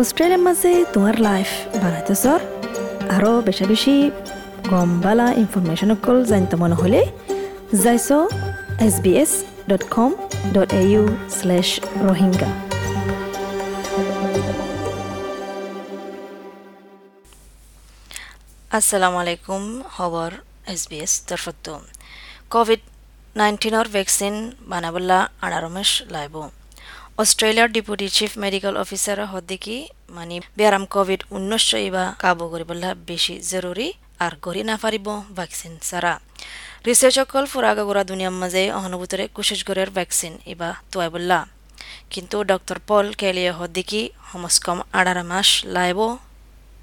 অস্ট্রেলিয়ার মাঝে তোমার লাইফ বানাইতে সর আরও বেশি বেশি গম বালা ইনফরমেশন কল জানতে মনে হলে যাইছ S B S dot com dot A U slash Rohingya আসসালামু আলাইকুম খবর এছ বি এছ তরফত কোভিড নাইন্টিনৰ ভেকচিন বানাবলা আনাৰমেশ লাইব। অষ্ট্ৰেলিয়াৰ ডেপুটি চিফ মেডিকেল অফিচাৰৰ হদ্দিকি মানে ব্যারাম কোভিড ঊনৈছ ইবা কাবু কৰিবলা বেছি জৰুৰী আৰু পারিব নাপাৰিব ভেকচিন চাৰা রিসার্চকল ফুরাগাগুড়া দুনিয়ার মাঝে অহনুভূতরে কুশেশগড়ের ভ্যাকসিন ইবা তোয়াইবল্লা কিন্তু ডক্টর পল কেলিয়া হদ্দিকি সমস্কম আড়ার মাস লাইব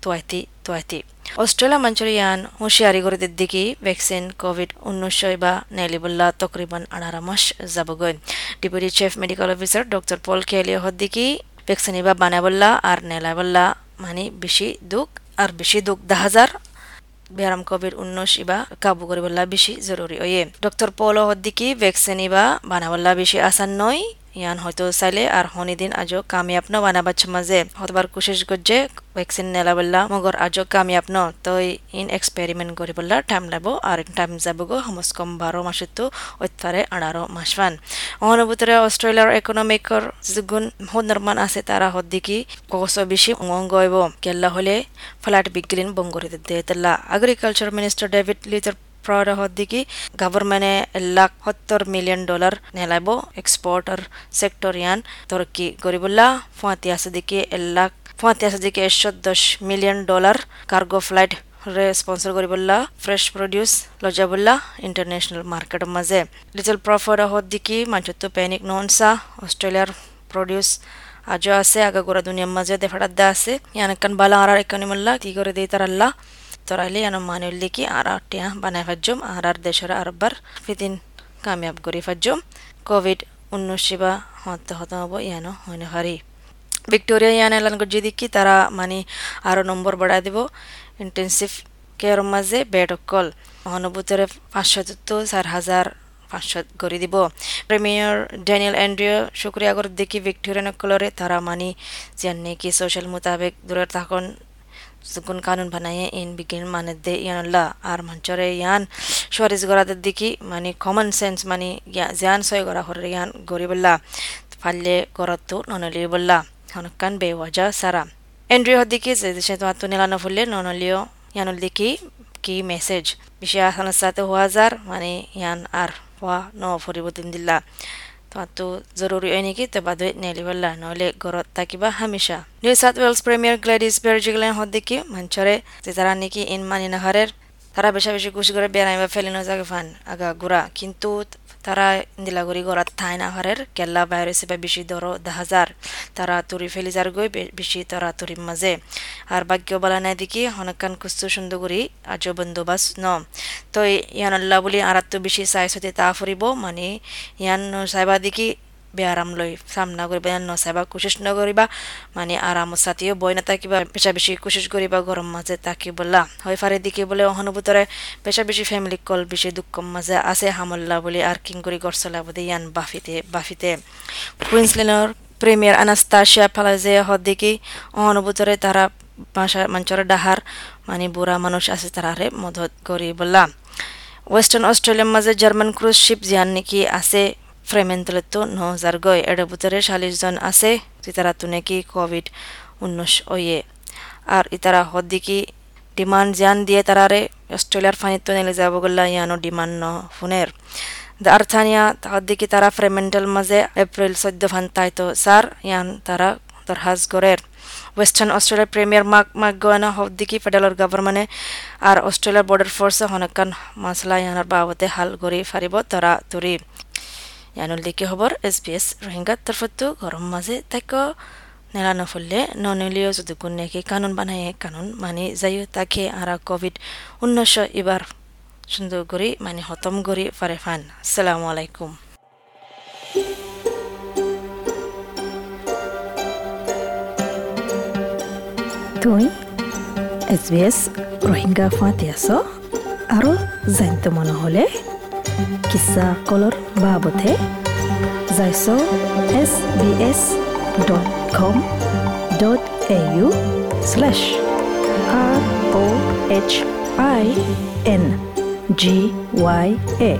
তোয়াইতি তোয়াইতি অস্ট্রেলিয়া মঞ্চরিয়ান হুঁশিয়ারি করে দিকে ভ্যাকসিন কোভিড উনিশ বা নেলিবুল্লাহ তকরিবান আড়ারা মাস যাবগৈ। Deputy chief medical officer doctor Paul কেলিয়া হদ্দিকি ভ্যাকসিন ইবা বানাবল্লা আর নেলাবল্লা মানে বেশি দুঃখ আর বেশি দুঃখ দা হাজার। বেয়ারাম কোভিড উনিশ ইবা কাবু করিবল্লা বেশি জরুরি। ওয়ে ডক্টর পল হদ্দিকি ভ্যাকসিন ইবা বানাবল্লা বেশি আসান নয়। ইয়ান হয়তো চাইলে আর হনিদিন আজও কামিয়াব ন বানাবাচ্ছ মাঝে হতবার কোশিশ করছে ভ্যাকসিন নেলা বললা মগর আজও কামিয়াব ন। তই ইন এক্সপেরিমেন্ট করি বললা টাইম লাব আর টাইম যাব গো হমস কম বারো মাসে তো অত্যারে আড়ারো মাসবান অনুভূতরে অস্ট্রেলিয়ার ইকোনমিকর যুগুন হদ নির্মাণ আছে তারা হদ্দিকি কস বেশি অঙ্গইব কেল্লা হলে ফ্ল্যাট বিগ্রিন বঙ্গরি দে তেল্লা। এগ্রিকালচার মিনিস্টার ডেভিড লিটার গভর্নমেন্টে লাখ সত্তর মিলিয়ন ডলার নেলাইব এক্সপোর্টার সেক্টর ইয়ান। তরক্কি গরিবুল্লাহ, ফুয়াতি আছে দিকে লাখ, ফুয়াতি আছে দিকে একশো দশ মিলিয়ন ডলার কার্গো ফ্লাইট রে স্পন্সর কৰিবলা ফ্ৰেছ প্ৰডিউচ লজাবলা ইণ্টাৰনেশ্যনেল মাৰ্কেটৰ মাজে লিটল প্ৰফিট হদ্দিকি মানুষতো পেনিক ননসা অস্ট্রেলিয়ার প্রডিউস আজও আছে, আগাগোড়া দুনিয়ার মাঝে দেফাড়াদ্দা আছে। ইয়ানকান বালা আর একানি মোল্লা তি করে দিই তারাল্লা তোরাইলে ইয়ানো মানুল্লিকি আর টিয়া বানাই ফাজ্জম আর আর দেশের আরবার ফিতিন কামিয়াব করি ফাজ্জম কোভিড উনিশ বা হতে হব ইয়ানো হইনে হারি ভিক্টোরিয়া ইয়ান এলান গজি দিকি তারা মানে আরও নম্বর বাড়াই দিব ইন্টেন্সিভ কেয়ার মাঝে বেড অকল অনুভূতরে পাঁচশো তো চার হাজার পাঁচশো করে দিব প্রেমিয়ার ড্যানিয়েল অ্যান্ড্রিও শুক্রিয়া করে দেখি ভিক্টোরিয়া নকলরে তারা মানি যেন নাকি সোশ্যাল মোতাবেক দূরে থাকুন সুকুন কানুন বানাইয়ে ইন বিগিন মানে দে ইয়ানুল্লাহ আর মঞ্চরে ইয়ান সুয়ারিজ গড়াদের দিকি মানে কমন সেন্স মানে জ্ঞান সয় গড়া হরে ইয়ান গরিবল্লা ফাল্লে গড়াতো ননলি বললা হনকান বেওয়াজা সারা এন্ড্রিও দিকি যে দেশে তোমার তো নিলানো ফুললে ননলিও ইয়ানুল দিকি কি মেসেজ বিষয় আসানোর সাথে হওয়া যার মানে ইয়ান আর হওয়া ন ফুরিব দিন দিল্লা তো জরুরি হয় নেকি তো বাদে নেলিবল্লা নহলে গরত থাকিবা হামিশা New South Wales premier Gladys Berejiklian হদ্দিকি মঞ্চরে যে তারা নাকি ইন মানি নাহারের তারা বেশা বেশি খুশি করে বেড়াইবা ফেলিনো জাগে ফান আগা গুড়া কিন্তু তারা দিলাগুড়ি গড়াত ঠাই নাহারের কেল্লা বাইরে সেবা বেশি দর দাহাজার। তারা তুরি ফেলি যার গই বেশি তারা তুরির মাঝে। আর বাক্য বলা নাই দেখি হনকান কুস্তু সুন্দর করি আজ বন্দোবাস ন। তো ইয়ান আল্লাহ বলি আর তো বেশি চাই সতে তা ফুরিব মানে। ইয়ান সাইবা দেখি বেআরাম লৈ সামনা কৰিবা নচাবা কোচিছ নকৰিবা। মানে আৰামত ছাতিও বই নাথাকিবা পেচা বেছি কোচিছ কৰিবা গৰম মাজে তাকিবলা। হয় ফাৰে দিকে বোলে অহনুভূতৰে পেচা বেছি ফেমিলি কল বেছি দুঃখ মাজে আছে হামল্লা বুলি আর কিং কৰি গড় চলা বোধে ইয়ান বাফিতে বাফিতে। কুইন্সল্যান্ডৰ প্রিমিয়ার আনাস্তাশিয়া ফালাজে হদ্দিকি অহনুভূতরে তারা ভাষা মঞ্চর ডাহার মানে বুড়া মানুষ আছে তারারে মদত করি বললা ওয়েস্টার্ন অস্ট্রেলিয়ার মাঝে জার্মান ক্রুজ শিপ জিয়ান নেকি আছে ফ্রেমেন্টলেতো ন হাজার গয়। এর ভিতরে চাল্লিশ জন আছে, ইতারা তো নাকি কোভিড উনিশ ওয়ে আর ইতারা হদ্দিকি ডিমান্ড জান দিয়ে তারারে অস্ট্রেলিয়ার ফানিত নেলে যাব গল্লা ইয়ানো ডিমান্ড ন ফোনের। দা আর্থানিয়া হদ্দিকি তারা ফ্রেমেন্টাল মাঝে এপ্রিল চোদ্দ ফান তাইতো সার, ইয়ান তারা দরহাজ গড়ের ওয়েস্টার্ন অস্ট্রেলিয়ার প্রিমিয়ার মাক মাক গোয়ানা হদ্দিকি ফেডারেল গভর্নমেন্টে আর অস্ট্রেলিয়ার বর্ডার ফোর্সে হনকান মাসলা ইয়ানার বাবতে হাল গড়ি ফারিব, তারা তুরি ইয়ানুল দিকে খবর এছ পি এছ রোহিঙ্গার তরফতো গরম মাঝে তাকে নেলা নফুললে ননলিও যদি গুণেকে কানুন বানায় কানুন মানে যাইও তাকে আর কোভিড উনিশ এবার সুন্দর করে মানে হতম করে ফারে ফান আসসালামু আলাইকুম তুই এছ বি এছ রোহিঙ্গা ফাঁতি আছ আৰু জানতে মনে হলে কিসা colour বাবতে যাইছ S B S dot com dot A U slash R O' H I N G Y A